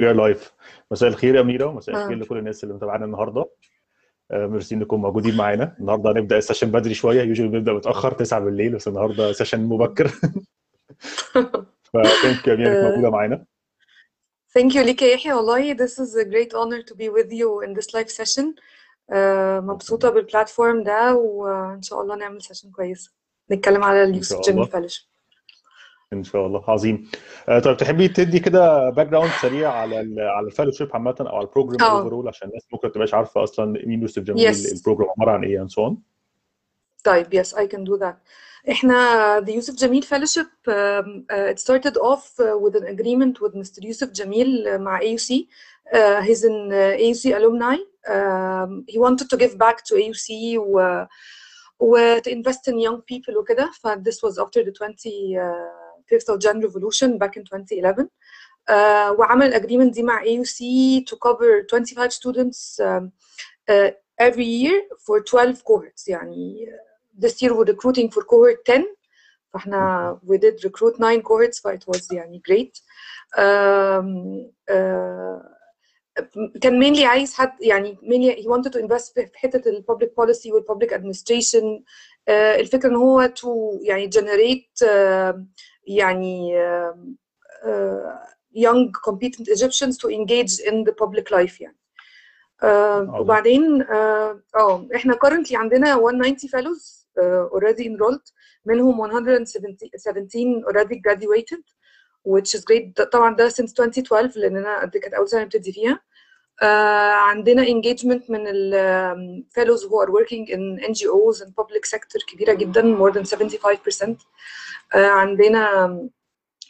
are live مساء الخير يا أميرة ومساء آه. الخير لكل الناس اللي متابعانا النهارده. آه، ميرسي إنكم موجودين معانا. النهارده هنبدأ ال session بدري شوية usually بنبدأ متأخر 9 بالليل بس النهارده session مبكر. ف thank you أميرة إنك آه. موجودة معانا. Thank you ليك يا يحيى. والله this is a great honor to be with you in this live session. آه، مبسوطة بال platform ده وإن شاء الله نعمل session كويسة نتكلم على اليوسف جميل fellowship ان شاء الله عظيم آه، طيب تحبي تدي كده background سريع على ال على ال fellowship عامة أو على ال program آه overall عشان الناس ممكن ما تبقاش عارفه أصلا مين يوسف جميل yes ال program عبارة عن إيه and so on طيب yes I can do that إحنا the Yusuf Jamil Fellowship um, uh, it started off uh, with an agreement with Mr. Yusuf Jamil uh, مع AUC uh, he's an uh, AUC alumni um, he wanted to give back to AUC و, و to invest in young people وكده ف this was after the 25th of Jan revolution back in 2011 uh, وعمل agreement دي مع AUC to cover 25 students um, uh, every year for 12 cohorts يعني this year we're recruiting for cohort 10 فاحنا we did recruit 9 cohorts ف it was يعني great um, uh, كان mainly عايز حد يعني mainly he wanted to invest في في حتة ال public policy وال public administration uh, الفكرة ان هو to يعني generate uh, يعني uh, uh, young competent Egyptians to engage in the public life يعني uh, عظيم وبعدين آه آه، إحنا currently عندنا 190 fellows uh, already enrolled منهم 117 already graduated which is great طبعا ده since 2012 لاننا دي كانت اول سنه نبتدي فيها uh, عندنا engagement من ال um, fellows who are working in NGOs and public sector كبيره جدا more than 75% uh, عندنا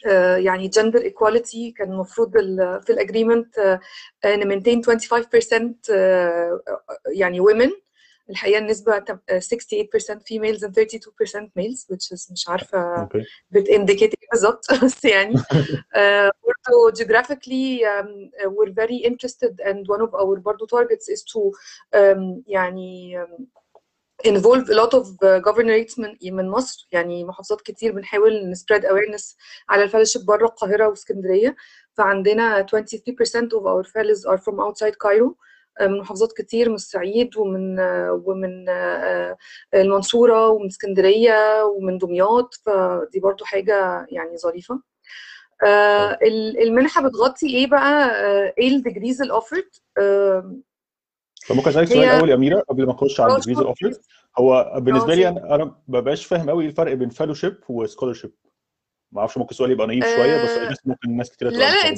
آه، يعني gender equality كان المفروض ال- في ال agreement ن maintain 25% آه، يعني women الحقيقة النسبة تم- آه، 68% females and 32% males which is مش عارفه أوكي بت indicate إيه بالظبط بس يعني آه، برضه geographically um, uh, we're very interested and one of our برضه targets is to um, يعني um, involve a lot of uh, governorates من من مصر يعني محافظات كتير بنحاول نسبريد awareness على الفellowship بره القاهرة واسكندرية فعندنا 23% of our fellows are from outside Cairo آه، من محافظات كتير من الصعيد ومن ومن آه، المنصورة ومن اسكندرية ومن دمياط فدي برضو حاجة يعني ظريفة. آه، طيب. ال- المنحة بتغطي إيه بقى؟ آه، إيه الديجريز الاوفرد طب ممكن أسألك سؤال الأول يا أميرة قبل ما نخش على ال degrees ال offered هو بالنسبة لي أنا أنا ما بقاش فاهم قوي الفرق بين fellowship و scholarship ما أعرفش ممكن السؤال يبقى naive شوية بس ممكن الناس كتير لا لا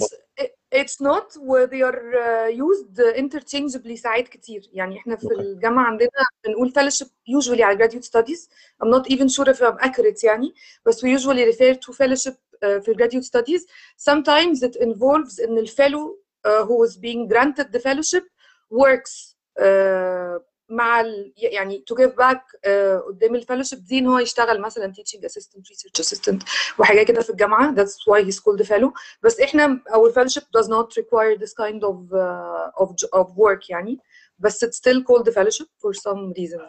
it's متلخبطه it's not و they are uh, used interchangeably ساعات كتير يعني احنا في اوكي الجامعة عندنا بنقول fellowship usually على graduate studies I'm not even sure if I'm accurate يعني بس we usually refer to fellowship uh, في graduate studies sometimes it involves ان الfellow uh, who is being granted the fellowship works uh, مع ال... يعني give back uh, قدام الفellowship دي ان هو يشتغل مثلا teaching assistant research assistant وحاجات كده في that's why he's called a fellow بس إحنا fellowship does not require this kind of uh, of j- of work يعني بس it's still called fellowship for some reason.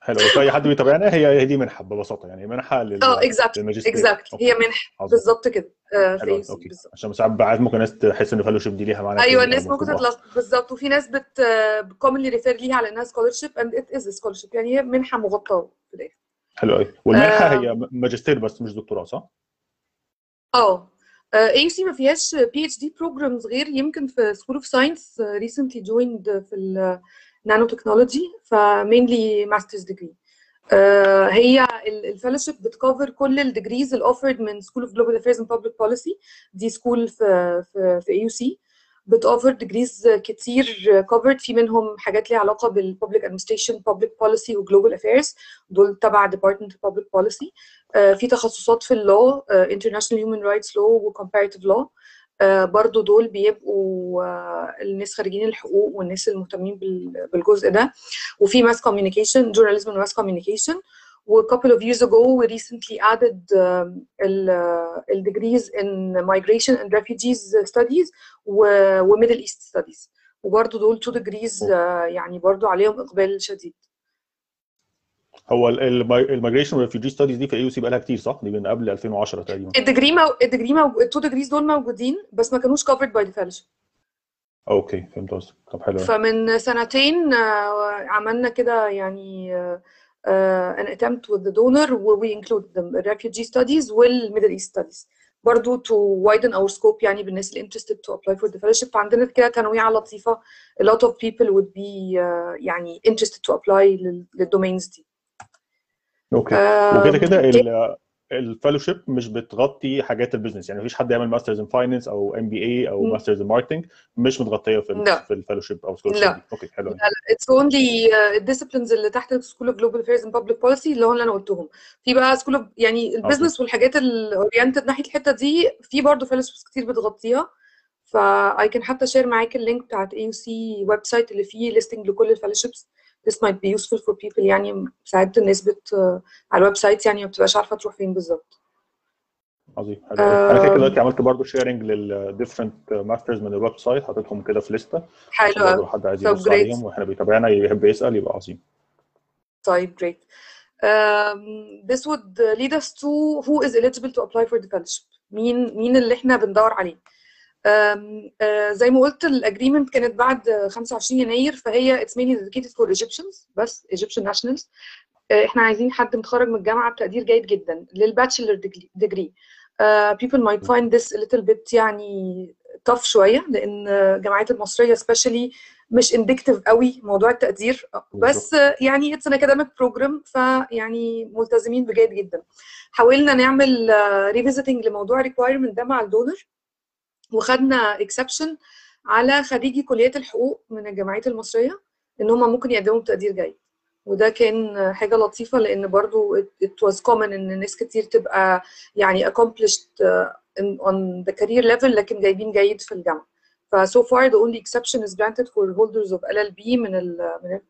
حلو. بس أي حد بيتابعنا هي هي دي منحة ببساطة يعني منحة آه لل exactly للماجستير. exactly. هي عظيم. بالظبط كده. آه، أوكي. عشان ساعات بعد ممكن ناس تحس إن fellowship دي ليها معنى أيوه الناس ممكن تتلخبط بالظبط. وفي ناس بت commonly refer ليها على إنها and it is a scholarship. يعني هي منحة مغطاة في الآخر. حلو قوي والمنحة آه، هي ماجستير بس مش دكتوراه صح؟ آه. AUC ما فيهاش PhD programs غير يمكن في school of science recently joined في ال nanotechnology ف mainly master's degree هي ال fellowship بت cover كل ال degrees ال offered من School of Global Affairs and Public Policy دي school في في في AUC بتوفر degrees كتير covered. في منهم حاجات ليها علاقة بال public administration public policy و global affairs دول تبع department public policy في تخصصات في ال law international human rights law و comparative law. آه، برضو دول بيبقوا آه، الناس خارجين الحقوق والناس المهتمين بال- بالجزء ده. وفي communication journalism and mass communication. و couple of years ago we recently added um, ال ال degrees in migration and refugees studies و, Middle East studies. وبرضو دول two degrees آه، يعني برضو عليهم إقبال شديد. هو ال migration وال refugee studies دي في AUC بقى لها كتير صح؟ دي من قبل 2010 تقريبا. ال degree مو... ال degree مو... ال two degrees دول موجودين بس ما كانوش by the fellowship. أوكي فهمت قصدك. طب حلو. فمن سنتين آه، عملنا كده يعني آه، an attempt with the donor where we include the refugee studies وال Middle East studies برضو to widen our scope يعني بالناس اللي interested to apply for the fellowship فعندنا كده تنويعة لطيفة a lot of people would be آه، يعني interested to apply لل- للdomains دي اوكي آم، وكده كده ال- ال fellowship مش بتغطي حاجات ال business يعني مفيش حد يعمل master's in finance أو MBA أو. master's in marketing مش متغطية في لا. في ال fellowship أو لا. دي أوكي حلو أوي. it's only uh, ال disciplines اللي تحت ال School of Global Affairs and Public Policy اللي هو اللي أنا قلتهم في بقى school of يعني ال business والحاجات ال oriented ناحية الحتة دي في برضه fellowships كتير بتغطيها فا I can حتى share معاك ال link بتاعت AUC website اللي فيه listing لكل ال fellowships this might be useful for people يعني ساعات الناس بت على ال website يعني ما بتبقاش عارفة تروح فين بالظبط عظيم حلو. أنا كده آم. دلوقتي عملت برضه sharing لل different masters من ال website حاططهم كده في لسته حلو لو حد عايز يبص. عليهم وإحنا بيتابعنا يحب يسأل يبقى عظيم طيب great. Um, this would lead us to who is eligible to apply for the fellowship. مين مين اللي إحنا بندور عليه. Uh, زي ما قلت ال agreement كانت بعد 25 يناير فهي it's mainly dedicated for Egyptians بس Egyptian nationals. Uh, إحنا عايزين حد متخرج من الجامعة بتقدير جيد جدا لل bachelor. Uh, people might find this a little bit يعني tough شوية لأن الجامعات المصرية especially مش indicative قوي موضوع التقدير بس يعني it's an academic program فيعني ملتزمين بجيد جدا حاولنا نعمل revisiting لموضوع requirement ده مع ال donor وخدنا exception على خريجي كليات الحقوق من الجامعات المصرية إن هم ممكن يقدموا بتقدير جيد وده كان حاجة لطيفة لأن برضو it was common إن ناس كتير تبقى يعني accomplished on the career level لكن جايبين جيد في الجامعة ف so far the only exception is granted for holders of LLB من ال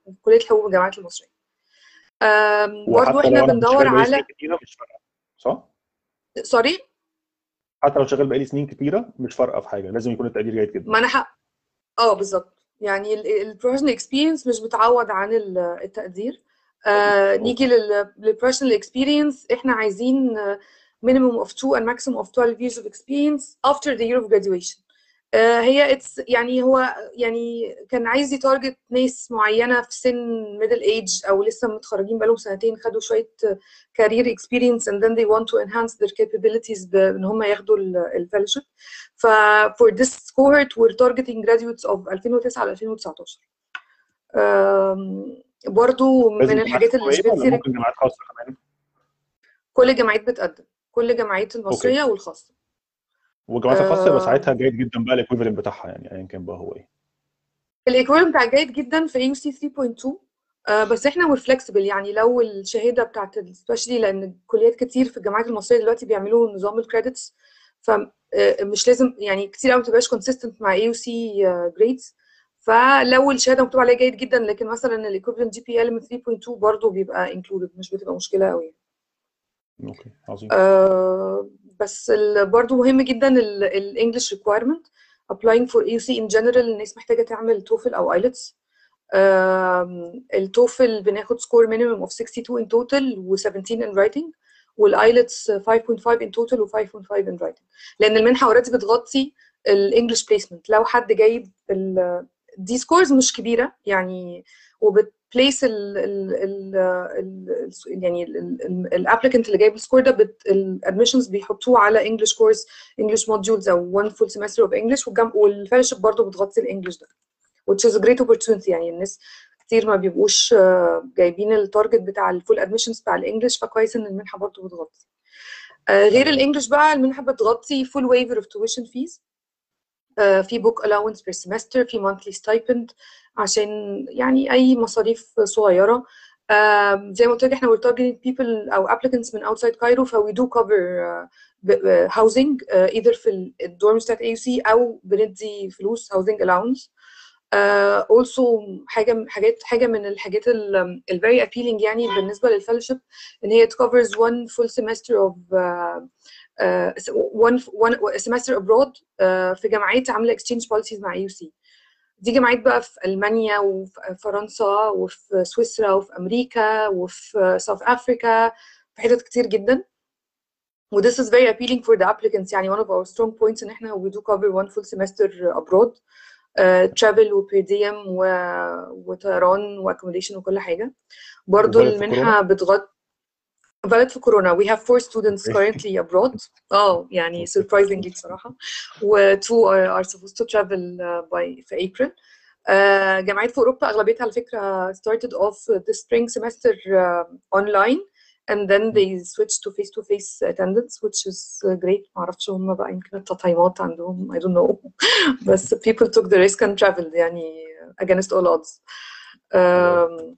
من كلية الحقوق والجامعات المصرية. برضه إحنا بندور على صح؟ sorry حتى لو شغال بقالي سنين كتيرة مش فارقة في حاجة لازم يكون التقدير جيد جدا. ما أنا حق آه بالظبط. يعني ال professional experience مش بتعوض عن التقدير. آه نيجي لل professional experience إحنا عايزين minimum of two and maximum of 12 years of experience after the year of graduation. هي it's يعني هو يعني كان عايز ي target ناس معينة في سن middle age أو لسه متخرجين بقالهم سنتين خدوا شوية career experience and then they want to enhance their capabilities بان هم ياخدوا ال fellowship ف for this cohort we're targeting graduates of 2009 ل 2019 برضو من الحاجات اللي مش ممكن جامعات خاصة كمان؟ كل الجامعات بتقدم. كل الجامعات المصرية okay. والخاصة. والجامعات الخاصه يبقى ساعتها جيد جدا بقى ال equivalent بتاعها يعني ايا كان بقى هو إيه. ال equivalent بتاع جيد جدا في AUC 3.2 آه بس إحنا we're flexible يعني لو الشهادة بتاعت especially لأن كليات كتير في الجامعات المصرية دلوقتي بيعملوا نظام ال credits فمش لازم يعني كتير قوي ما تبقاش consistent مع AUC grades فلو الشهادة مكتوب عليها جيد جدا لكن مثلا ال equivalent GPA أقل من 3.2 برضه بيبقى included مش بتبقى مشكلة قوي okay عظيم. آه بس برضه مهم جدا ال English requirement applying for AUC in general الناس محتاجة تعمل TOEFL أو IELTS ال TOEFL بناخد score minimum of 62 in total و 17 in writing وال IELTS 5.5 in total و 5.5 in writing. لأن المنحة already بتغطي ال English placement لو حد جايب دي scores مش كبيرة يعني وبت place ال ال ال يعني ال applicant اللي جايب ال score ده ال admissions بيحطوه على English course English modules أو one full semester of English وال fellowship برضه بتغطي ال English ده which is a great opportunity. يعني الناس كتير ما بيبقوش جايبين ال target بتاع ال full admissions بتاع ال English فكويس إن المنحة برضه بتغطي. غير الانجلش بقى المنحة بتغطي full waiver of tuition fees. في book allowance per semester في monthly stipend عشان يعني اي مصاريف صغيره زي ما قلت لك إحنا we're targeting people أو applicants من outside Cairo ف we do cover uh, housing uh, either في الدورمز بتاعت AUC أو بندي فلوس housing allowance uh, also حاجة حاجات حاجة من الحاجات ال very appealing يعني بالنسبة للفellowship ان هي it covers one full semester of uh, uh, one one semester abroad uh, في جامعات عاملة exchange policies مع AUC دي جامعات بقى في ألمانيا وفي فرنسا وفي سويسرا وفي أمريكا وفي ساوث افريكا في حتت كتير جدا. و this is very appealing for the applicants يعني one of our strong points إن إحنا we do cover one full semester abroad ترافل وبيرديم وطيران واكوموديشن وكل حاجة. برضو وvalid في المنحه بتغطي valid في كورونا we have four students currently abroad اه يعني surprisingly بصراحة و two are, are supposed to travel uh, by في April uh, جامعات في أوروبا أغلبيتها على فكرة started off the spring semester uh, online and then they switched to face to face attendance which is great معرفش هم بقى يمكن التطعيمات عندهم I don't know بس people took the risk and traveled يعني against all odds um,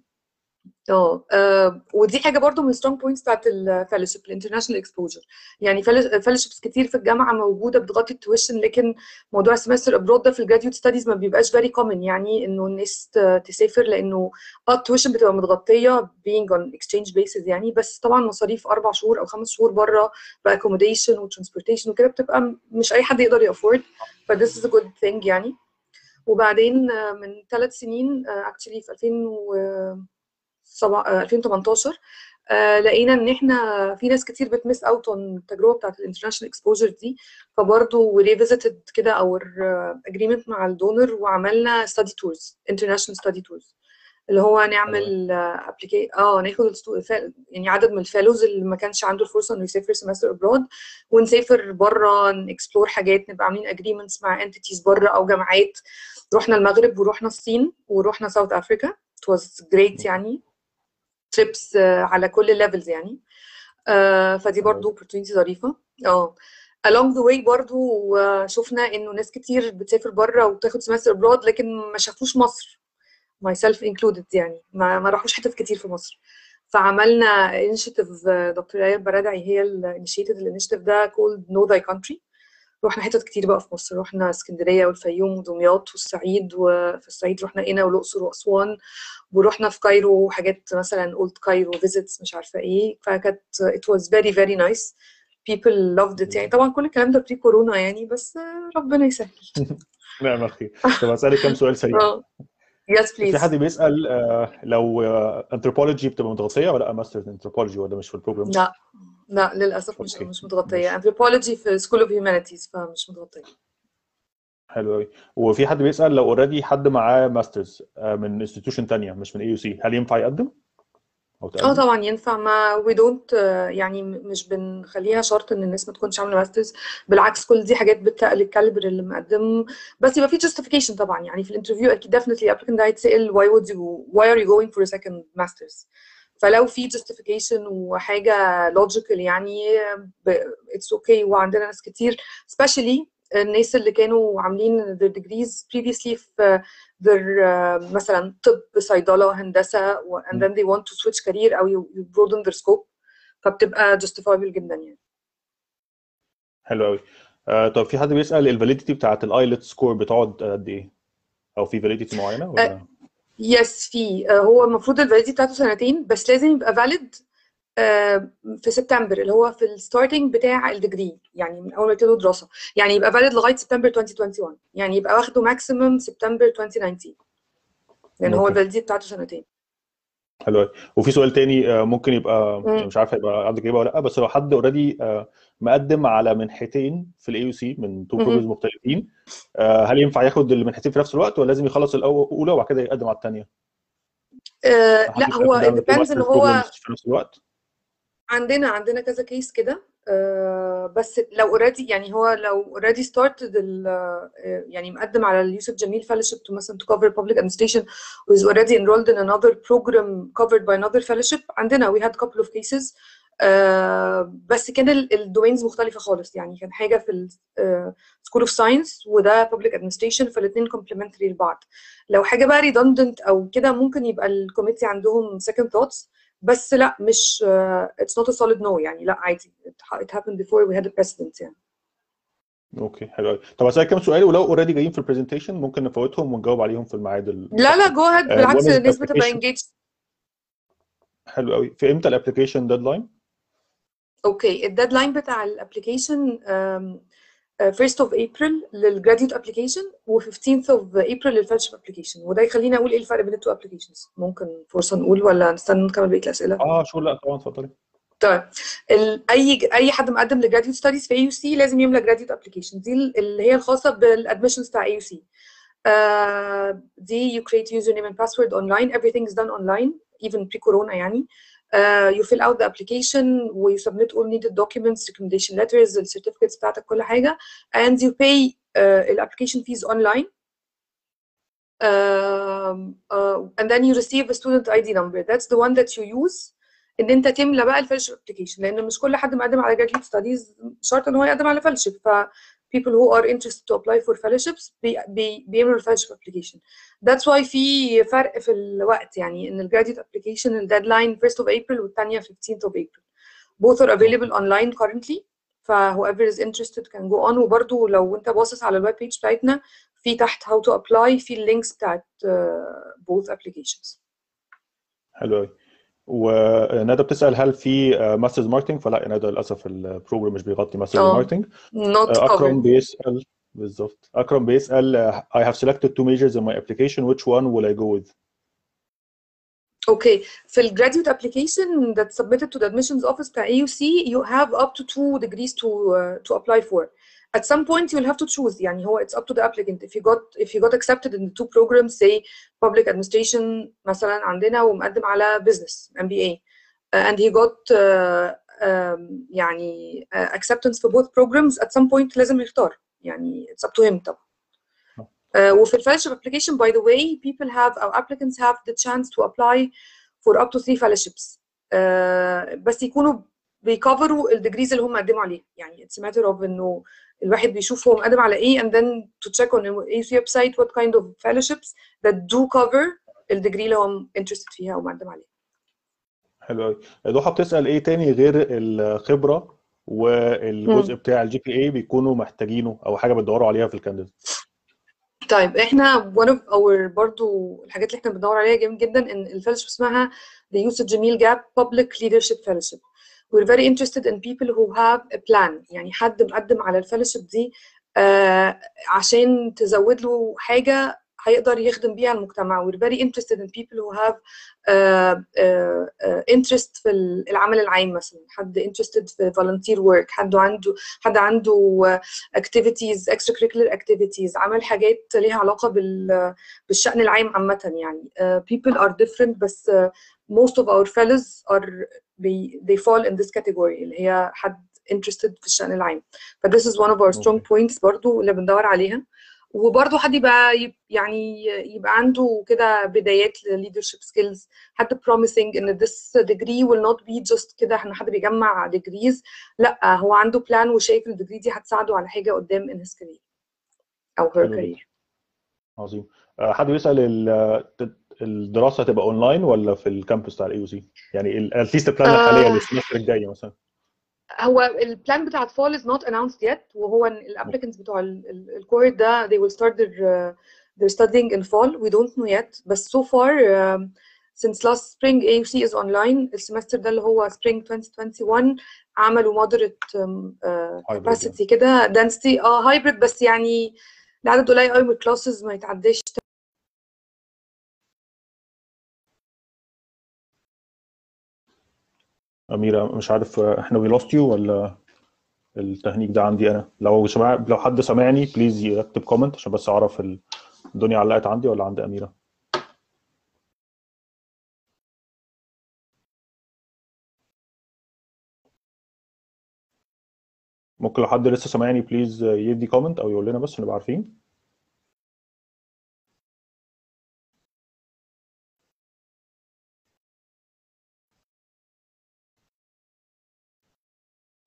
آه آه، ودي حاجة برضو من strong points بتاعت ال fellowship ال international exposure يعني fellowships كتير في الجامعة موجودة بتغطي ال tuition لكن موضوع ال semester abroad ده في ال graduate studies ما بيبقاش very common يعني إنه الناس تسافر لإنه آه ال tuition بتبقى متغطية being on exchange basis يعني بس طبعا مصاريف أربع شهور أو خمس شهور بره ب accommodation و transportation وكده بتبقى مش أي حد يقدر ي afford ف this is a good thing يعني. وبعدين آه، من ثلاث سنين actually في 2000 و سبع- آه، 2018 آه، لقينا إن إحنا في ناس كتير بت miss out on التجربه بتاعت ال international exposure دي. فبرضه revisited كده our agreement مع ال donor وعملنا study tours international study tours اللي هو نعمل application آه ناخد يعني عدد من ال fellows اللي ما كانش عنده الفرصة إنه يسافر semester abroad ونسافر بره ن explore حاجات نبقى عاملين agreements مع entities بره أو جامعات. رحنا المغرب ورحنا الصين ورحنا South Africa it was great يعني. trips على كل ال levels يعني. آه، فدي برضو opportunity ظريفة. آه. Along the way برضو آه، شفنا إنه ناس كتير بتسافر بره وبتاخد semester abroad لكن ما شافوش مصر myself included يعني. ما, ما راحوش حتت كتير في مصر. فعملنا initiative آه، دكتور اياد برادعي هي ال initiative ده called know thy country. رحنا حتت كتير بقى في مصر. رحنا اسكندرية والفيوم ودمياط والصعيد وفي الصعيد رحنا قنا والأقصر وأسوان ورحنا في Cairo حاجات مثلا قلت Cairo visits مش عارفة إيه. فكانت it was very very nice. People loved it يعني. طبعا كل الكلام ده pre كورونا يعني بس ربنا يسهل. نعم أخي. طب أسألك كم سؤال سريع. yes في حد please بيسأل آه، لو انثروبولوجي بتبقى متغطية ولا masters anthropology ولا مش في ال program لا. لا للأسف مش okay. مش متغطية. انثروبولوجي في School of Humanities فمش متغطية. حلو قوي وفي حد بيسأل لو already حد معاه masters من institution تانية مش من AUC هل ينفع يقدم؟ آه طبعا ينفع. ما we don't آه، يعني مش بنخليها شرط إن الناس ما تكونش عاملة masters بالعكس كل دي حاجات بتقل ال calibre اللي مقدم. بس يبقى في justification طبعا. يعني في ال interview أكيد definitely applicant ده هيتسال why would you why are you going for a second masters? فلو في justification وحاجة logical يعني ب- it's okay وعندنا ناس كتير especially الناس اللي كانوا عاملين their degrees previously في their uh, مثلا طب صيدلة هندسة and then they want to switch career أو you, broaden their scope فبتبقى justifiable جدا يعني. حلو قوي آه، طب في حد بيسأل ال validity بتاعت ال IELTS score بتقعد قد إيه؟ أو في validity معينة ولا؟ يس في. آه، هو المفروض ال validity بتاعته سنتين بس لازم يبقى valid آه، في سبتمبر اللي هو في ال starting بتاع ال degree يعني من أول ما يبتدوا دراسة. يعني يبقى valid لغاية سبتمبر 2021 يعني يبقى واخده maximum سبتمبر 2019 لأن هو okay ال validity بتاعته سنتين. حلو وفي سؤال تاني آه، ممكن يبقى. مش عارف هيبقى عندك إجابة ولا لأ بس لو حد already مقدم على منحتين في ال AUC من two. programs مختلفين آه، هل ينفع ياخد المنحتين في نفس الوقت ولا لازم يخلص الاولى وبعد كده يقدم على الثانية؟ آه، حد لأ هو depends إن هو في نفس الوقت؟ عندنا عندنا كذا case كده آه، آه، بس لو already يعني هو لو already started آه، يعني مقدم على اليوسف جميل fellowship to مثلا to cover public administration was already enrolled in another program covered by another fellowship عندنا we had couple of cases بس كان ال domains مختلفة خالص. يعني كان حاجة في school of science وده public administration فالاثنين complementary لبعض. لو حاجة بقى redundant أو كده ممكن يبقى ال committee عندهم second thoughts بس لا مش it's not a solid no يعني لا عادي. It happened before we had a precedent يعني. okay حلو قوي طب اسالك كام سؤال ولو already جايين في ال presentation ممكن نفوتهم ونجاوب عليهم في الميعاد لا لا المخصص جو ahead. آه، بالعكس الناس بتبقى engaged. حلو قوي في إمتى ال application deadline؟ okay ال deadline بتاع ال application first of April لل graduate application و 15th of April لل fellowship application وده يخلينا أقول إيه الفرق بين ال two applications ممكن فرصة نقول ولا نستنى نكمل بقية الأسئلة؟ آه sure لا طبعا اتفضلي. طيب. أي أي حد مقدم ل graduate studies في AUC لازم يملى graduate application دي اللي هي الخاصة بالادمشنز بتاع اي يو سي دي you create username and password online. Everything is done online. Even pre-corona يعني. uh, you fill out the application و you submit all needed documents recommendation letters the certificates بتاعتك كل حاجة and you pay uh, the application fees online um, uh, and then you receive a student ID number that's the one that you use ان انت تملى بقى الفellowship application لان مش كل حد مقدم على graduate studies شرط ان هو يقدم على fellowship ف people who are interested to apply for fellowships بي بي بيملوا الفellowship application that's why في فرق في الوقت يعني ان الجراديوت application الديدلاين 1st of April والثانيه 15th of April both are available online currently ف whoever is interested can go on وبرده لو انت باصص على الويب بيج بتاعتنا في تحت how to apply في اللينكس بتاعت uh, both applications حلو قوي وندى بتسال هل في ماسترز ماركتنج فلا ندى للاسف البروجرام مش بيغطي ماسترز آه ماركتنج اكرم بيسال بالظبط اكرم بيسال I have selected two majors in my application which one will I go with Okay, في ال graduate application that's submitted to the admissions office بتاع AUC you have up to two degrees to uh, to apply for. At some point you'll have to choose يعني هو it's up to the applicant if you got if you got accepted in the two programs say public administration مثلا عندنا ومقدم على business MBA uh, and he got uh, um, يعني uh, acceptance for both programs at some point لازم يختار يعني it's up to him طبعا. Uh, وفي الفellowship application by the way people have or applicants have the chance to apply for up to three fellowships uh, بس يكونوا بيكفروا الديجريز اللي هم قدموا عليها يعني a matter of إنه الواحد بيشوف هو مقدم على إيه and then to check on AUC website what kind of fellowships that do cover ال degree اللي هو interested فيها أو مقدم عليها حلو قوي ضحى بتسأل إيه تاني غير الخبرة والجزء. بتاع ال GPA بيكونوا محتاجينه أو حاجة بتدوروا عليها في ال candidate طيب إحنا one of our برضو الحاجات اللي إحنا بندور عليها جامد جدا إن ال fellowship اسمها the Yousef Jameel GAPP Public Leadership Fellowship. We're very interested in people who have a plan يعني حد مقدم على ال fellowship دي آه عشان تزود له حاجة هيقدر يخدم بيها المجتمع. We're very interested in people who have uh, uh, uh, interest في العمل العام مثلا حد interested في volunteer work حد عنده حد عنده uh, activities extracurricular activities عمل حاجات ليها علاقة بال بالشأن العام عامة يعني uh, people are different بس uh, most of our fellows are they, they fall in this category اللي هي حد interested في الشأن العام. ف this is one of our strong points برضو اللي بندور عليها. وبرضه حد يبقى يب- يعني يبقى عنده كده بدايات leadership skills حد promising إن this degree will not be just كده إحنا حد بيجمع degrees لأ هو عنده plan وشايف ال degree دي هتساعده على حاجة قدام in his career أو her career. عظيم. آه، حد بيسأل ال- الدراسة هتبقى اونلاين ولا في ال campus بتاع ال AUC يعني at least ال plan الحاليه آه. لل semester الجاي مثلا. هو ال plan بتاع fall is not announced yet وهو ال applicants بتوع الكورس ده they will start their uh, their studying in fall. We don't know yet. بس so far um, since last spring AUC is online. ال semester ده اللي هو spring 2021 عملوا moderate um, uh, hybrid يعني. capacity كده density آه hybrid. بس يعني العدد قليل قوي من ال classes ما يتعداش أميرة مش عارف إحنا we lost you ولا التهنيج ده عندي أنا؟ لو سمع لو حد سمعني please يكتب comment عشان بس أعرف ال- الدنيا علقت عندي ولا عند أميرة. ممكن لو حد لسه سامعني please يدي comment أو يقول لنا بس نبقى عارفين.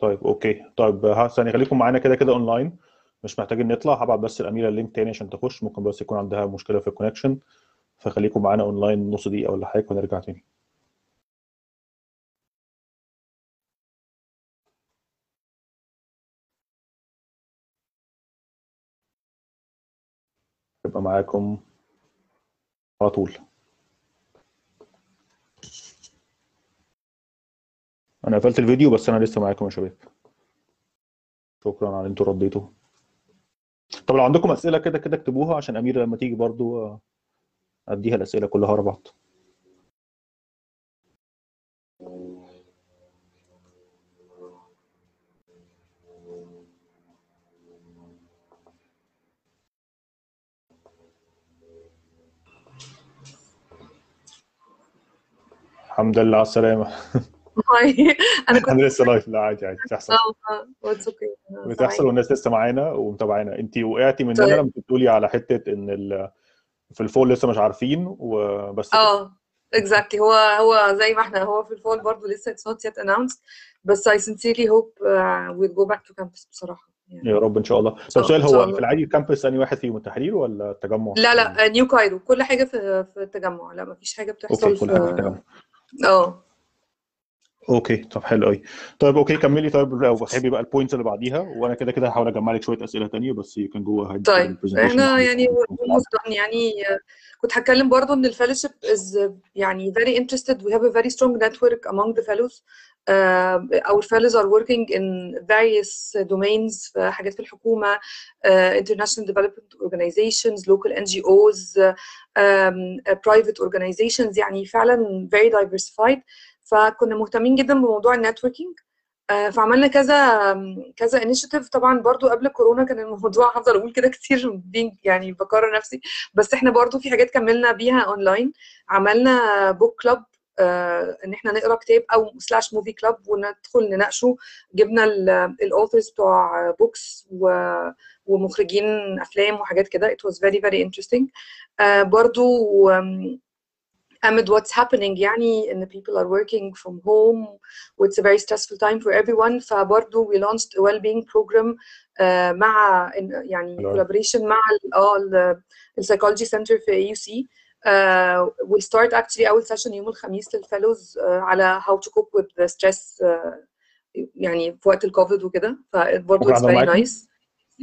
طيب okay. طيب ثانية خليكم معانا كده كده اونلاين مش محتاجين نطلع هبعت بس لأميرة ال link تاني عشان تخش. ممكن بس يكون عندها مشكلة في ال connection فخليكم معانا اونلاين نص دقيقة ولا حاجة ونرجع تاني. يبقى معاكم على طول. أنا قفلت الفيديو بس أنا لسه معاكم يا شباب. شكرا على أنتوا رديتوا طب لو عندكم أسئلة كده كده اكتبوها عشان أمير لما تيجي برضو آه، أديها الأسئلة كلها ورا بعض. الحمد لله على السلامة. أنا كنت أنا لسه live لا عادي عادي بتحصل آه آه it's okay بتحصل والناس لسه معانا ومتابعانا انت وقعتي مننا طيب. لما بتقولي على حتة إن ال... في الفول لسه مش عارفين وبس. آه exactly. هو هو زي ما إحنا هو في الفول برضه لسه it's not yet announced. بس sincerely hope uh, we'll go back to campus بصراحة. يعني. يا رب إن شاء الله. طب سؤال هو. في العادي ال campus أنهي واحد فيهم التحرير ولا التجمع؟ لا لا New Cairo كل حاجة في في التجمع. لا بتحصل okay كل حاجة في في التجمع. آه. okay طب حلو قوي طيب okay كملي طيب لو بتحبي بقى ال points اللي بعديها وأنا كده كده هحاول اجمع لك شوية اسئله تانية بس you can go ahead طيب معاك. يعني يعني آه، كنت هتكلم برضو ان ال fellowship is uh, يعني very interested we have a very strong network among the fellows uh, our fellows are working in various domains في حاجات في الحكومة uh, international development organizations local NGOs uh, um, uh, private organizations يعني فعلا very diversified فكنا مهتمين جدا بموضوع ال networking. آه، فعملنا كذا كذا initiative طبعا برضو قبل كورونا كان الموضوع هفضل أقول كده كتير يعني بكرر نفسي. بس إحنا برضو في حاجات كملنا بيها اونلاين عملنا book club إن إحنا نقرأ كتاب أو slash movie club وندخل نناقشه. جبنا ال authors بتوع books ومخرجين أفلام وحاجات كده. It was very very interesting. آه، برضو amid what's happening يعني ان people are working from home و it's a very stressful time for everyone فبرضه we launched a well-being program آه، مع إن- يعني حلو. collaboration مع ال اه ال- ال psychology center في AUC uh, we start actually أول session يوم الخميس للفيلوز uh, على how to cope with the stress uh, يعني في وقت الكوفيد وكده فبرضه ممكن it's أحضر very معاكم؟ nice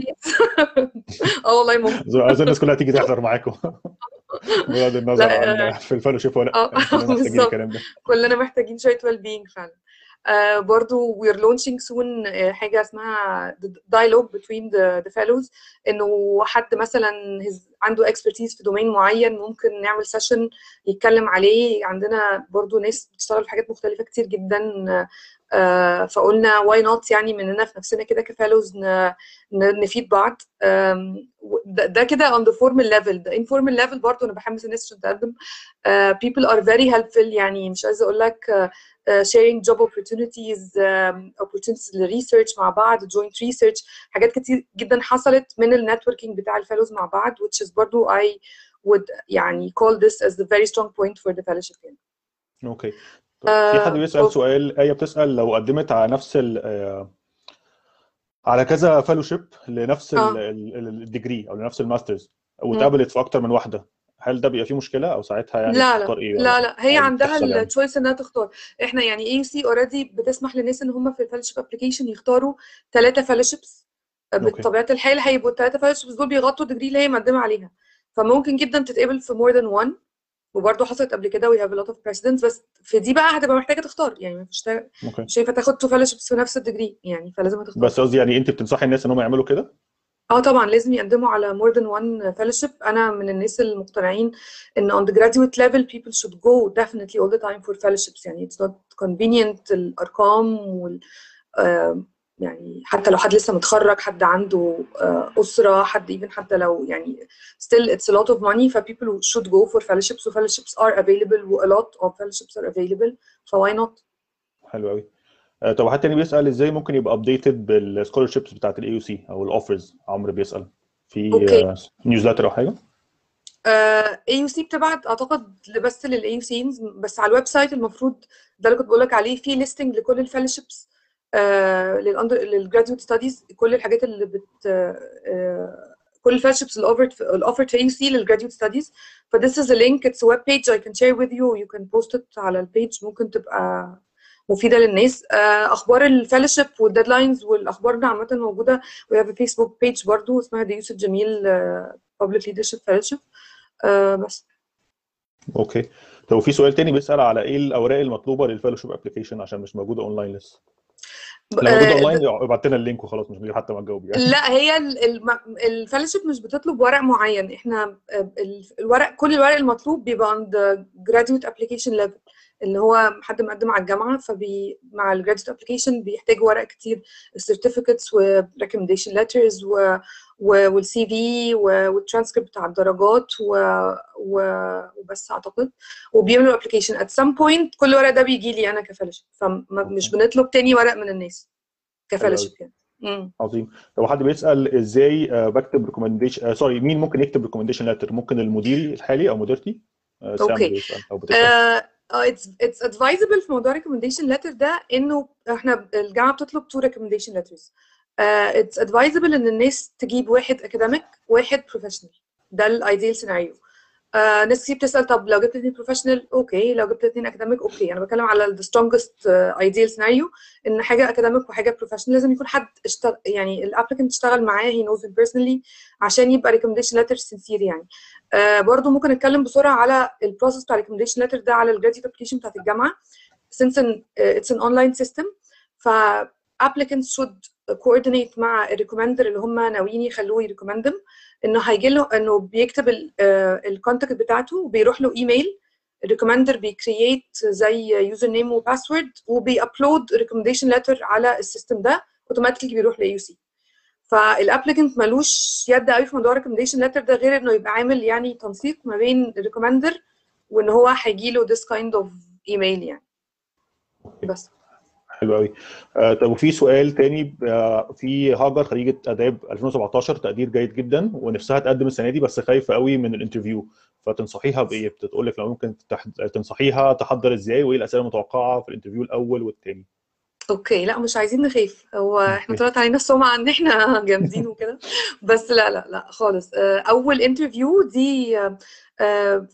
آه والله ممكن. عايز الناس كلها تيجي تحضر معاكم. بغض النظر عن في ال fellowship ولا آه، لا كلنا محتاجين بالظبط. الكلام ده. كلنا محتاجين شوية well being فعلا. آه برضو we're launching soon آه، حاجة اسمها the dialogue between the, the fellows. إنه حد مثلا عنده expertise في domain معين ممكن نعمل session يتكلم عليه. عندنا برضو ناس بتشتغل في حاجات مختلفة كتير جدا آه فقلنا why not يعني مننا في نفسنا كده ك fellows نفيد بعض ده ده كده on the formal level the informal level برضو أنا بحمس الناس عشان تقدم uh, people are very helpful يعني مش عايزه أقول لك uh, uh, sharing job opportunities um, opportunities لل research مع بعض joint research حاجات كتير جدا حصلت من ال networking بتاع ال fellows مع بعض which is برضو I would يعني call this as the very strong point for the fellowship يعني. okay في حد بيسأل أوكي. سؤال؟ آية بتسأل لو قدمت على نفس ال آه، على كذا fellowship لنفس آه. ال degree أو لنفس ال master's واتقبلت في أكتر من واحدة هل ده بيبقى فيه مشكلة أو ساعتها يعني لا تختار لا إيه؟ ولا لا لا. هي عادي عندها بتحصل يعني؟ ال choice إنها تختار. إحنا يعني AUC already بتسمح للناس إن هم في ال fellowship application يختاروا ثلاثة okay. بطبيعة الحال هيبقوا الثلاثه fellowships دول بيغطوا ال degree اللي هي مقدمة عليها. فممكن جدا تتقبل في more than one. وبرضه حصلت قبل كده have a lot of precedents بس في دي بقى هتبقى محتاجة تختار يعني مش تا- okay مش هينفع تاخد two fellowships في نفس ال degree يعني فلازم تختار بس قصدي يعني أنت بتنصحي الناس إن هم يعملوا كده؟ آه طبعا لازم يقدموا على more than one fellowship. أنا من الناس المقتنعين إن on the graduate level people should go definitely all the time for fellowships يعني it's not convenient الأرقام وال آه، يعني حتى لو حد لسه متخرج حد عنده آه، أسرة حد even حتى لو يعني still it's a lot of money ف people should go for fellowships و fellowships are available و a lot of fellowships are available ف why not حلو قوي آه، طب حد تاني بيسأل إزاي ممكن يبقى updated بال scholarships بتاعت ال AUC أو ال offers عمرو بيسأل. في. newsletter أو حاجة؟ AUC بتبعت أعتقد بس لل AUC بس على ال website المفروض ده اللي كنت بقول لك عليه في listing لكل ال fellowships لل graduate studies كل الحاجات اللي بت آه، كل ال fellowships اللي offered offered في AUC لل graduate studies ف this is a link it's a web page I can share with you you can post it على ال page ممكن تبقى مفيدة للناس. آه، أخبار ال fellowship وال deadlines والأخبار دي عامة موجودة. We have a Facebook page برضو اسمها the يوسف جميل آه، Public Leadership Fellowship. آه، بس. okay. طب في سؤال تاني بيسأل على إيه الأوراق المطلوبة لل fellowship application عشان مش موجودة اونلاين لسه؟ لو آه، اونلاين ابعت لنا ال link وخلاص مش حتى ما تجاوب يعني. لا هي ال fellowship مش بتطلب ورق معين. إحنا آه، ال- الورق كل الورق المطلوب بيبقى عند graduate application level. اللي هو حد مقدم على الجامعة فبي مع ال graduate application بيحتاج ورق كتير ال certificates و recommendation letters وال CV والترانسكريبت بتاع الدرجات. وبس أعتقد. وبيعملوا application at some point كل ورق ده بيجي لي أنا ك fellowship فمش بنطلب تاني ورق من الناس ك fellowship يعني. عظيم. لو حد بيسأل إزاي آه، بكتب recommendation sorry مين ممكن يكتب recommendation letter ممكن المدير الحالي أو مديرتي؟ آه، some آه it's it's advisable في موضوع recommendation letter ده إنه إحنا الجامعة بتطلب two recommendation letters. it's advisable إن الناس تجيب واحد academic واحد professional ده ال ideal scenario آه ناس كتير بتسأل طب لو جبت اثنين professional okay. لو جبت اثنين academic okay. أنا بتكلم على the strongest ideal scenario إن حاجة academic وحاجة professional لازم يكون حد اشتغل يعني ال applicant اشتغل معاه knows him personally عشان يبقى recommendation letter sincere يعني. آه برضو ممكن اتكلم بسرعة على ال process بتاع recommendation letter ده على ال graduate application بتاعت الجامعة. Since an, uh, it's an online system ف applicants should coordinate مع ال recommender اللي هم ناويين يخلوه ي recommend هم إنه هيجي له إنه بيكتب ال contact بتاعته وبيروح له ايميل ال recommender بي create the username و password وبي upload recommendation letter على ال system ده automatically بيروح ل AUC فال applicant ملوش يد قوي في موضوع ال recommendation letter ده غير إنه يبقى عامل يعني تنسيق ما بين ال recommender وإن هو هيجي له this kind of email يعني. بس. حلو قوي. آه، طب وفي سؤال تاني آه، في هاجر خريجة آداب 2017 تقدير جيد جدا ونفسها تقدم السنة دي بس خايفة قوي من ال interview. فتنصحيها بإيه؟ بتقول لك لو ممكن تنصحيها تحضر إزاي؟ وإيه الأسئلة المتوقعة في ال interview الأول والتاني؟ okay. لا مش عايزين نخاف. هو إحنا طلعت علينا السمعة إن إحنا جامدين وكده. بس لا لا لا خالص. آه، أول interview دي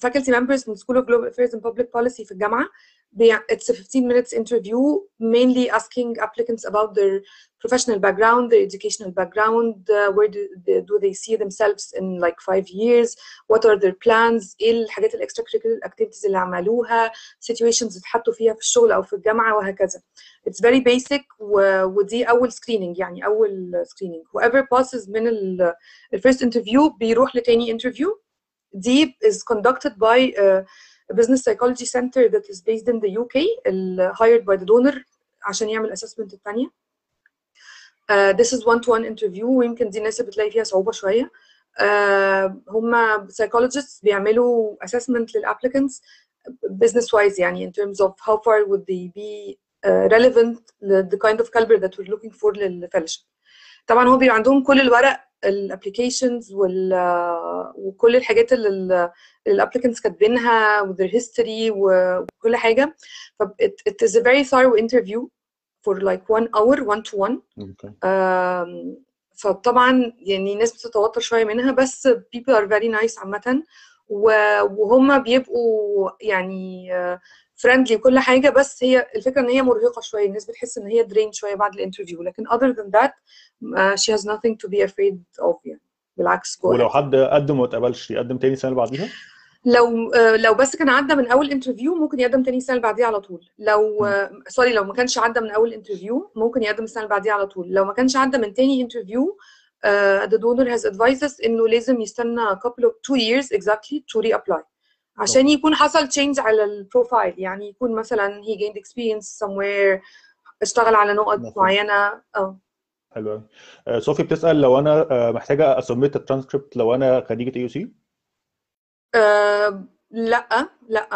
faculty members من School of Global Affairs and Public Policy في الجامعة. بي- it's a 15 minutes interview mainly asking applicants about their professional background their educational background uh, where do they, do they see themselves in like five years what are their plans ايه الحاجات الاكسترا curricular activities اللي عملوها situations اتحطوا فيها في الشغل او في الجامعه وهكذا it's very basic و... ودي اول screening يعني اول screening whoever passes من ال ال first interview بيروح لتاني interview دي is conducted by a, a business psychology center that is based in the UK ال- hired by the donor عشان يعمل assessment التانية uh, this is one to one interview ويمكن دي الناس اللي بتلاقي فيها صعوبة شوية uh, هم psychologists بيعملوا assessment للapplicants business wise يعني in terms of how far would they be uh, relevant ل- the kind of caliber that we're looking for للfellowship طبعا هو بيبقى عندهم كل الورق الابلكيشنز وال وكل الحاجات اللي الابليكنتس كاتبينها وذير هيستوري وكل حاجة. ف it, it is a very thorough interview for like one hour one to one. آم، فطبعا يعني الناس بتتوتر شوية منها بس people are very nice عامة. وهم بيبقوا يعني friendly وكل حاجة بس هي الفكرة إن هي مرهقة شوية الناس بتحس إن هي drained شوية بعد ال interview لكن other than that uh, she has nothing to be afraid of يعني. بالعكس go ولو. حد قدم وما اتقبلش يقدم تاني السنة اللي بعديها؟ لو آه، لو بس كان عدى من أول interview ممكن يقدم تاني السنة اللي بعديها على طول. لو sorry لو ما كانش عدى من أول interview ممكن يقدم السنة اللي بعديها على طول. لو ما كانش عدى من تاني interview uh, the donor has advised us إنه لازم يستنى couple of two years exactly to reapply. عشان يكون حصل change على ال profile يعني يكون مثلا he gained experience somewhere اشتغل على نقط مفهوم. معينة آه حلو آه، صوفي بتسأل لو أنا آه، محتاجة أسميت الترانسكريبت لو أنا خريجة AUC؟ لأ لأ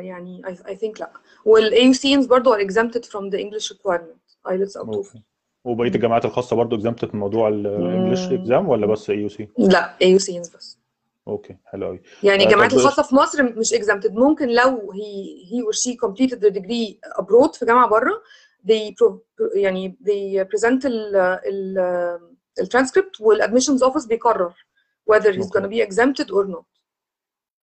يعني I think لأ وال AUCNs برضو are exempted from the English requirement TOEFL أوكي وبقية مم. الجامعات الخاصة برضو exempted من موضوع ال English exam ولا بس AUC؟ لأ AUCNs بس okay حلو قوي يعني آه، الجامعات طب- الخاصة في مصر مش exempted. ممكن لو he he or she completed their degree abroad في جامعة بره they pro, يعني they present ال ال الترانسكريبت والادميشنز اوفيس بيقرر whether he's okay. gonna be exempted or not.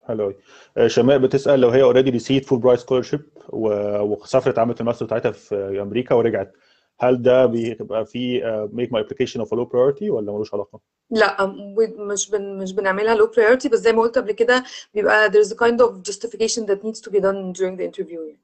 حلو قوي آه، شماء بتسأل لو هي already received Fulbright scholarship وسافرت عملت الماستر بتاعتها في أمريكا ورجعت. هل ده بيبقى فيه make my application of low priority ولا ملوش علاقة؟ لا مش بن مش بنعملها low priority بس زي ما قلت قبل كده بيبقى there's a kind of justification that needs to be done during the interview يعني.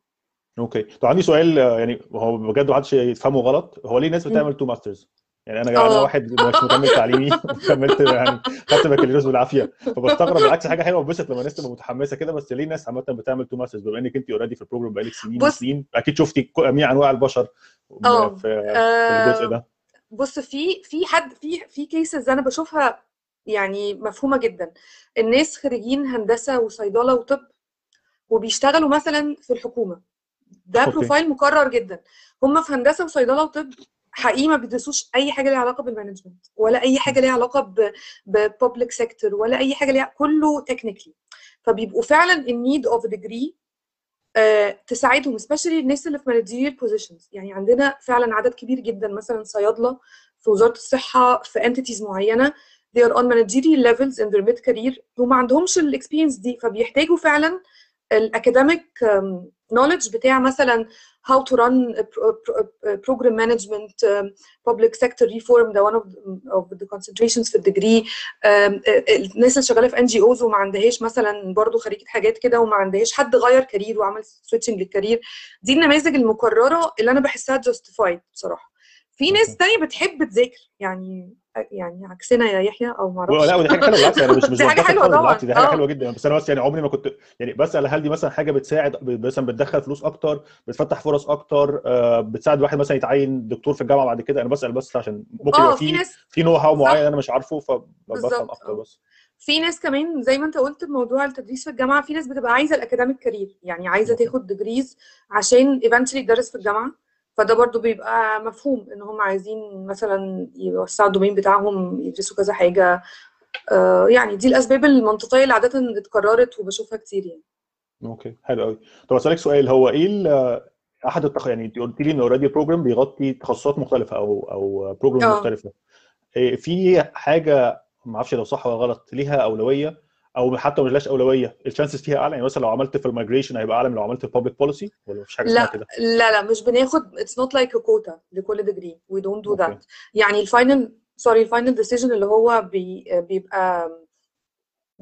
okay طب عندي سؤال آه، يعني هو بجد محدش يفهمه غلط هو ليه الناس بتعمل two masters؟ يعني أنا أنا آه. واحد مش مكمل تعليمي وكملت يعني خدت بكالوريوس بالعافية. فبستغرب بالعكس حاجة حلوة وبسط لما الناس تبقى متحمسة كده بس ليه الناس عامة بتعمل two masters بما إنك انت already في ال program بقالك سنين بص وسنين. أكيد شفتي جميع أنواع البشر آه. في في الجزء آه، ده. بص في في حد في في cases أنا بشوفها يعني مفهومة جدا. الناس خريجين هندسة وصيدلة وطب وبيشتغلوا مثلا في الحكومة. ده okay. profile مكرر جدا. هم في هندسة وصيدلة وطب حقيقي ما بيدرسوش أي حاجة ليها علاقة بال management ولا أي حاجة ليها علاقة ب public sector ولا أي حاجة ليها كله technical فبيبقوا فعلا of a degree آه، تساعدهم especially الناس اللي في managerial positions. يعني عندنا فعلا عدد كبير جدا مثلا صيادلة في وزارة الصحة في entities معينة they are on managerial levels in their mid career. وما عندهمش ال experience دي فبيحتاجوا فعلا ال academic knowledge بتاع مثلا pro- pro- program management um, public sector reform ده the, of the concentrations في ال degree الناس اللي شغالة في NGOs وما عندهاش مثلا برضو خريجة حاجات كده وما عندهاش حد غير career وعمل switching لل career. دي النماذج المكررة اللي أنا بحسها justified بصراحة. في ناس تانية بتحب تذاكر يعني يعني عكسنا يا يحيى أو ما لا ودي حاجة حلوة بالعكس أنا مش مش دي حاجة حلوة طبعا. دي حاجة آه. حلوة جدا. بس أنا بس يعني عمري ما كنت يعني بسأل هل دي مثلا حاجة بتساعد مثلا بتدخل فلوس أكتر بتفتح فرص أكتر آه، بتساعد واحد مثلا يتعين دكتور في الجامعة بعد كده؟ أنا بسأل بس عشان ممكن يبقى آه في في ناس في know-how معين أنا مش عارفه فبفهم أكتر بس. في ناس كمان زي ما أنت قلت بموضوع التدريس في الجامعة في ناس بتبقى عايزة ال academic career يعني عايزة تاخد degrees عشان eventually يدرس في الجامعة. فده برضو بيبقى مفهوم إن هم عايزين مثلا يوسعوا ال domain بتاعهم يدرسوا كذا حاجة. آه يعني دي الأسباب المنطقية اللي عادة اتكررت وبشوفها كتير يعني. okay حلو قوي طب أسألك سؤال هو إيه ال- أحد التخ... يعني أنت قلت لي إن already program بيغطي تخصصات مختلفة أو أو program آه. مختلفة. في حاجة ما أعرفش لو صح ولا غلط ليها أولوية؟ أو حتى ما لهاش أولوية. ال chances فيها أعلى. يعني مثلا لو عملت في ال migration هيبقى أعلى من لو عملت في ال public policy ولا مفيش حاجة اسمها لا كده؟ لا لا مش بناخد not like a quota لكل we don't do okay. that. يعني ال final sorry ال final decision اللي هو بي بيبقى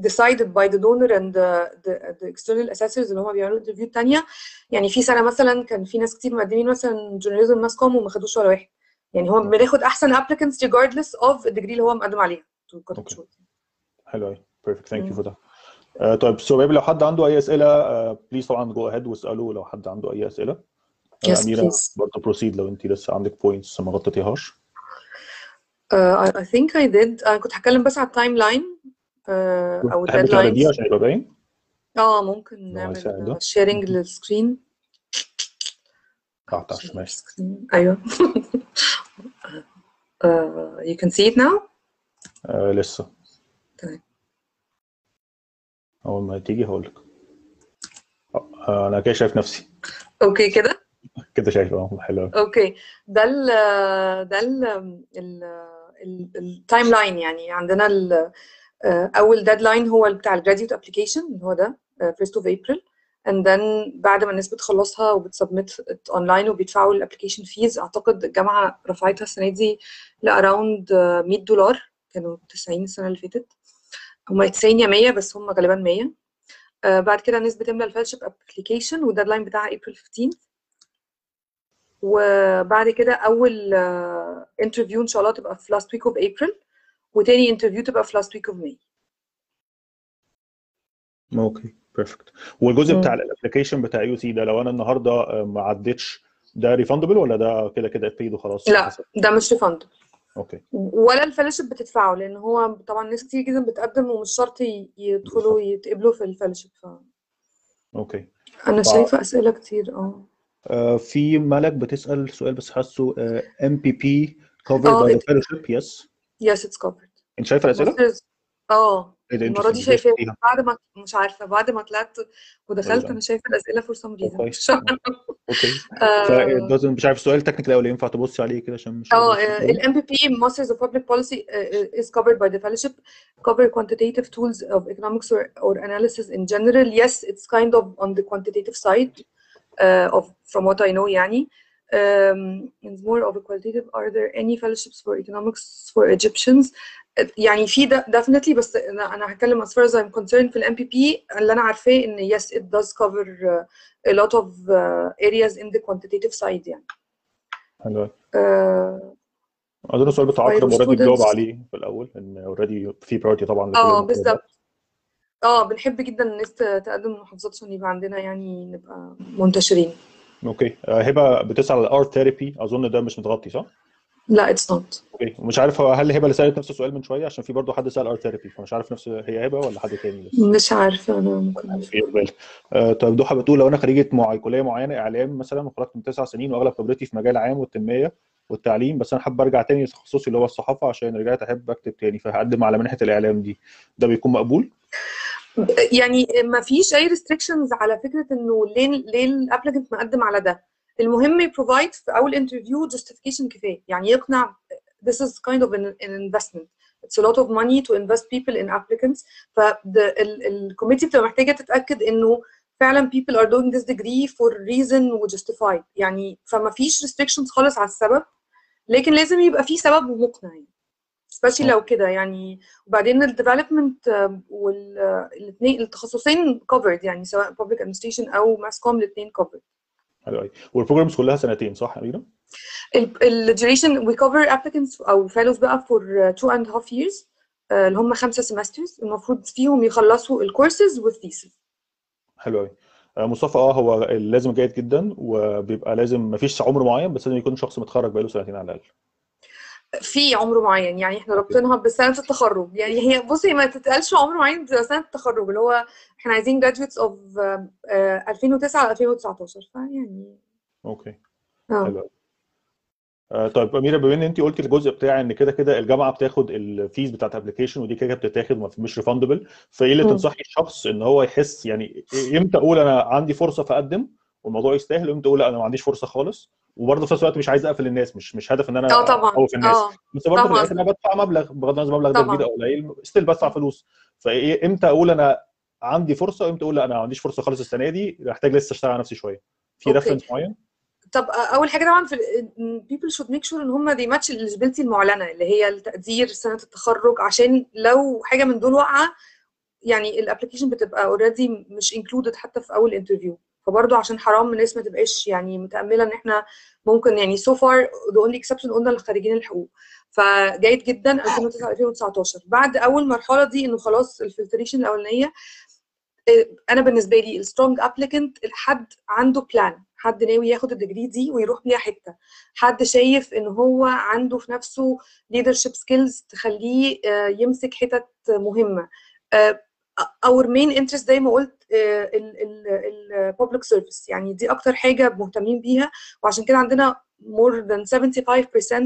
decided by the donor and the, the, the external assessors اللي هم بيعملوا interview التانية. يعني في سنة مثلا كان في ناس كتير مقدمين مثلا journalism mass comm وما خدوش ولا واحد. يعني هو بناخد أحسن applicants regardless of ال degree اللي هو مقدم عليها. حلو قوي perfect thank you. for ده آه، طيب شباب لو حد عنده أي أسئلة please طبعا go ahead واسالوا لو حد عنده أي أسئلة. آه، yes أميرة please. برضه proceed لو انت لسه عندك points ما غطيتيهاش. Uh, I, think I did. أنا كنت هتكلم بس على ال timeline uh, أو تعرضيه ال deadlines عشان يبقى باين؟ آه ممكن نعمل sharing لل screen تحت على الشمال screen. أيوه. Uh, you can see it now? آه لسه. تمام أول ما تيجي هقول لك آه أنا كده شايف نفسي. okay كده؟ كده شايف أه حلو okay. ده ال ده ال ال timeline يعني. عندنا ال أول deadline هو بتاع ال graduate application اللي هو ده first of April and then بعد ما الناس بتخلصها وبت submit online وبيدفعوا ال application fees أعتقد الجامعة رفعتها السنة دي ل around 100 دولار. كانوا 90 السنة اللي فاتت. هم 90 يا 100 بس هم غالبا 100 آه بعد كده الناس بتملى ال fellowship application وال deadline بتاعها ابريل 15 وبعد كده أول interview إن شاء الله تبقى في last week of April وتاني interview تبقى في last week of May. okay perfect والجزء. بتاع ال application بتاع AUC ده لو أنا النهارده آه، ما عدتش ده refundable ولا ده كده كده paid وخلاص؟ لا ده مش refund okay. ولا ال fellowship بتدفعه لأن هو طبعا ناس كتير جدا بتقدم ومش شرط يدخلوا يتقبلوا في ال fellowship okay. فانا ف- شايفة أسئلة كتير آه. آه، في ملك بتسأل سؤال بس حاسه MPP covered آه by the fellowship yes yes it's covered. أنت شايفة الأسئلة؟ آه. إيه ده المره دي شايفاها؟ بعد ما مش عارفه بعد ما طلعت ودخلت طيب أنا شايفه الاسئله كويس مش عارفة. okay آه، مش عارف السؤال technical ولا ينفع تبصي عليه كده عشان مش آه قادر أشوف قوي ال MPP Masters of Public Policy uh, is covered by the fellowship cover quantitative tools of economics or, or analysis in general yes it's kind of on the quantitative side uh, of from what I know يعني um, it's more of a qualitative. Are there any fellowships for economics for Egyptians? يعني في definitely بس أنا أنا هتكلم as far as I'm concerned في ال MPP اللي أنا عارفاه إن yes it does cover uh, a lot of uh, areas in the quantitative side يعني. حلو uh, أظن السؤال بتاع أكرم already جاوب. عليه في الأول إن already في priority طبعا آه. بالظبط آه بنحب جدا الناس تقدم محافظات عشان يبقى عندنا يعني نبقى منتشرين. okay. آه، هبة بتسأل على ال art therapy أظن ده مش متغطي صح؟ لا it's not okay. ومش عارف هو هل هبة اللي سالت نفس السؤال من شوية؟ عشان في برضه حد سأل art therapy فمش عارف نفس هي هبة ولا حد تاني بس مش عارفة أنا ممكن في بالي آه، طيب ضحى بتقول لو أنا خريجة مع كليه معينة إعلام مثلا وخرجت من تسع سنين وأغلب خبرتي في مجال العام والتنمية والتعليم بس أنا حابب أرجع تاني لتخصصي اللي هو الصحافة عشان رجعت أحب أكتب تاني فهقدم على منحة الإعلام دي. ده بيكون مقبول؟ يعني ما فيش أي restrictions على فكرة إنه ليه ليه ال applicant مقدم على ده. المهم ي provide في أول interview justification كفاية. يعني يقنع this is kind of an, an investment. It's a lot of money to invest people in applicants. فال committee بتبقى محتاجة تتأكد إنه فعلا people are doing this degree for reason و justified يعني فما فيش restrictions خالص على السبب. لكن لازم يبقى في سبب ومقنع يعني. Especially لو كده يعني. وبعدين ال development والاثنين التخصصين covered يعني سواء public administration أو mass comm الاثنين covered. حلو قوي وال programs كلها سنتين صح يا أميرة؟ ال duration we cover applicants أو fellows بقى and a half years آه، اللي هم خمسة semesters. المفروض فيهم يخلصوا ال courses وال thesis حلو قوي آه، مصطفى آه هو لازم جيد جدا وبيبقى لازم مفيش عمر معين بس لازم يكون شخص متخرج بقاله سنتين على الأقل. في عمر معين يعني إحنا رابطينها بسنة التخرج. يعني هي بصي ما تتقالش عمر معين بتبقى سنة التخرج اللي هو إحنا عايزين uh, uh, 2009 ل 2019 فيعني okay. آه. حلو آه، طيب أميرة بما إن انت قلتي الجزء بتاع إن كده كده الجامعة بتاخد ال fees بتاعت ال application ودي كده بتتاخد مش refundable فإيه اللي. تنصحي الشخص إن هو يحس؟ يعني إمتى أقول أنا عندي فرصة فأقدم والموضوع يستاهل وإمتى أقول لأ أنا ما عنديش فرصة خالص؟ وبرضه في نفس الوقت مش عايز أقفل الناس مش مش هدف إن أنا آه طبعا الناس آه بس برضه في. الآخر أنا بدفع مبلغ بغض النظر المبلغ ده. كبير أو قليل still بدفع فلوس فإيه إمتى أقول أنا عندي فرصة وامتى أقول لا أنا ما عنديش فرصة خالص السنة دي محتاج لسه أشتغل على نفسي شوية في. reference معين طب أول حاجة طبعا في people should make sure إن هم they match eligibility المعلنة اللي هي التقدير سنة التخرج عشان لو حاجة من دول واقعة يعني ال application بتبقى already مش included حتى في أول interview فبرضه عشان حرام الناس ما تبقاش يعني متأملة إن إحنا ممكن يعني so far the only exception قلنا لخريجين الحقوق. فجيد جدا 2009 2019 بعد أول مرحلة دي إنه خلاص ال filtration الأولانية أنا بالنسبة لي ال strong applicant حد عنده plan حد ناوي ياخد ال degree دي ويروح بيها حتة. حد شايف إن هو عنده في نفسه leadership skills تخليه آه، يمسك حتت مهمة. our main interest زي ما قلت ال public service يعني دي أكتر حاجة مهتمين بيها وعشان كده عندنا more than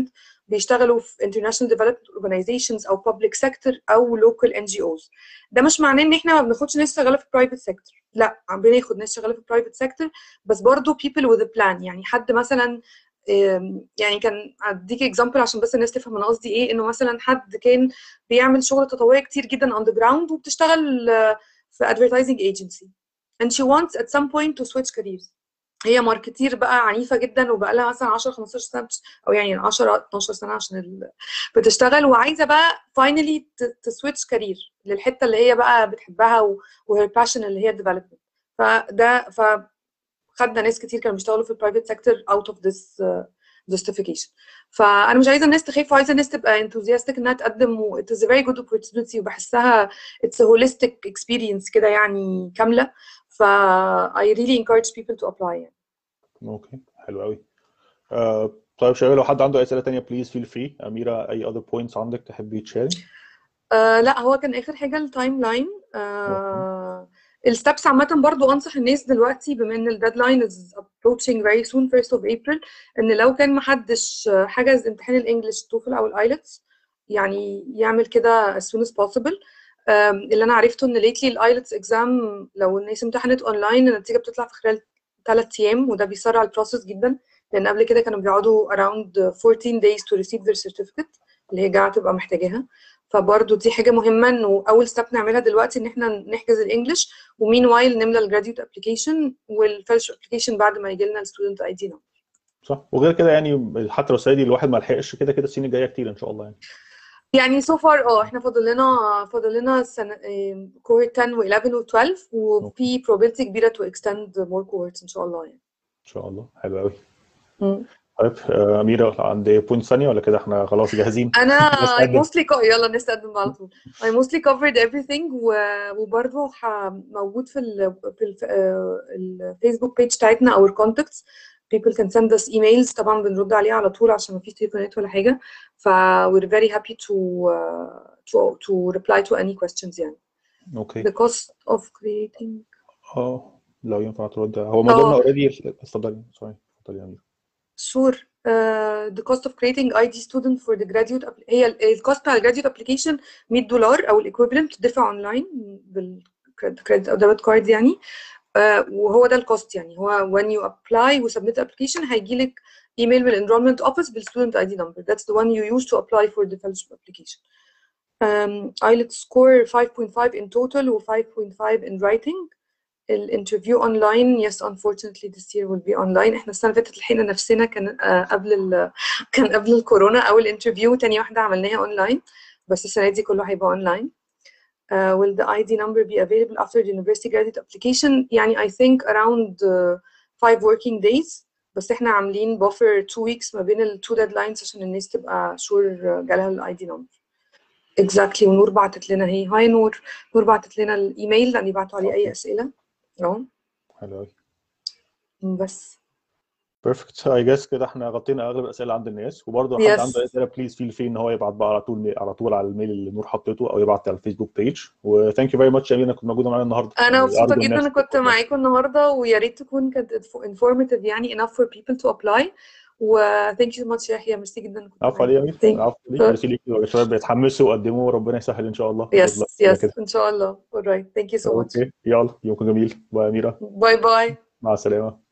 75% بيشتغلوا في international development organizations أو public sector أو local NGOs ده مش معناه إن إحنا ما بناخدش ناس شغالة في private sector. لا بناخد ناس شغالة في private sector بس برضو people with a plan. يعني حد مثلا يعني كان أديك اكزامبل عشان بس الناس تفهم أنا قصدي إيه إنه مثلا حد كان بيعمل شغل تطوعي كتير جدا the ground وبتشتغل آه، في advertising agency and she wants at some point to switch careers هي marketeer بقى عنيفة جدا وبقى لها مثلا 10 15 سنة أو يعني 10 12 سنة عشان. بتشتغل وعايزة بقى finally ت switch career للحتة اللي هي بقى بتحبها وهي passion اللي هي ال development فده فخدنا ناس كتير كانوا بيشتغلوا في ال private sector of this uh, justification. فأنا مش عايزة الناس تخاف وعايزة الناس تبقى enthusiastic إنها تقدم و it is a very good opportunity وبحسها it's a holistic experience كده يعني كاملة. ف I really encourage people to apply يعني. okay حلو قوي آه طيب شباب لو حد عنده أسئلة تانية please feel free أميرة أي other points عندك تحبي ت share آه لا هو كان آخر حاجة ال timeline آه ال steps عامة برضو أنصح الناس دلوقتي بما إن ال deadline is approaching very soon 1st of April إن لو كان محدش حجز امتحان ال English TOEFL أو ال IELTS يعني يعمل كده as soon as possible. اللي أنا عرفته إن lately ال IELTS exam لو الناس امتحنت اونلاين النتيجة بتطلع في خلال ثلاث أيام وده بيسرع ال process جدا لأن قبل كده كانوا بيقعدوا around 14 days to receive their certificate اللي هي جاية تبقى محتاجاها. فبرضه دي حاجة مهمة إنه أول step نعملها دلوقتي إن إحنا نحجز ال English و meanwhile نملى ال graduate application وال fellowship application بعد ما يجي لنا ال student ID number صح. وغير كده يعني حتى لو السنة دي الواحد ما لحقش كده كده السنين الجاية كتير إن شاء الله يعني. يعني so far آه إحنا فاضل لنا فاضل لنا سنة cohort 10 و11 و12 وفي probability كبيرة to extend more cohorts إن شاء الله يعني. إن شاء الله. حلو قوي. طيب آه، أميرة عند point ثانية ولا كده؟ إحنا خلاص جاهزين. أنا mostly co- يلا نستقدم على طول. I mostly covered everything. وبرضه. موجود في ال... في. آه، الفيسبوك page بتاعتنا our contacts people can send us emails. طبعا بنرد عليها على طول عشان مفيش تليفونات ولا حاجة. ف we're very happy to uh, to to reply to any questions يعني. okay the cost of creating آه لو ينفع ترد. هو موضوعنا. already اتفضلي. sorry اتفضلي يا أميرة. Sure. Uh, the cost of creating ID student for the graduate app- هي ال- الكوست بتاع الجراديوت ابلكيشن 100 دولار او الايكويفالنت تدفع اونلاين بالكريدت او ديبت كارد يعني uh, وهو ده الكوست يعني هو when you apply و submit the application هيجي لك ايميل من enrollment office بالstudent ID number that's the one you use to apply for the fellowship application um, IELTS score 5.5 in total و 5.5 in writing ال interview online yes unfortunately this year will be online. إحنا السنة اللي فاتت لحقنا نفسنا. كان آه، قبل ال... كان قبل الكورونا اول interview تاني واحدة عملناها اونلاين بس السنة دي كله هيبقى اونلاين uh, will the ID number be available after the university graduate application? يعني I think around uh, five working days. بس إحنا عاملين buffer two weeks ما بين ال two deadlines عشان الناس تبقى sure جالها ال ID number. Exactly. ونور بعتت لنا. هي هاي نور. نور بعتت لنا الايميل لأن يبعتوا عليه أي أسئلة. أهو. حلو قوي بس. perfect I guess كده إحنا غطينا أغلب الأسئلة عند الناس وبرضه لو حد Yes. عنده أسئلة please feel free إن هو يبعت بقى على طول على طول على ال mail اللي نور حطيته أو يبعت على الفيسبوك page و thank you very much أميرة كنت موجودة معانا النهارده. أنا يعني مبسوطة جدا الناس ان كنت معاكم النهارده ويا ريت تكون كانت informative يعني enough for people to apply. و thank you so much يا يحيى ميرسي جدا عفوا علي يا معاكم. امير Thank- عفوا عليك ميرسي ليك. يا شباب بيتحمسوا وقدموا وربنا يسهل إن شاء الله. Yes كده. إن شاء الله. Alright thank you so much. okay يلا يومكم جميل. bye يا اميره bye bye. مع السلامة.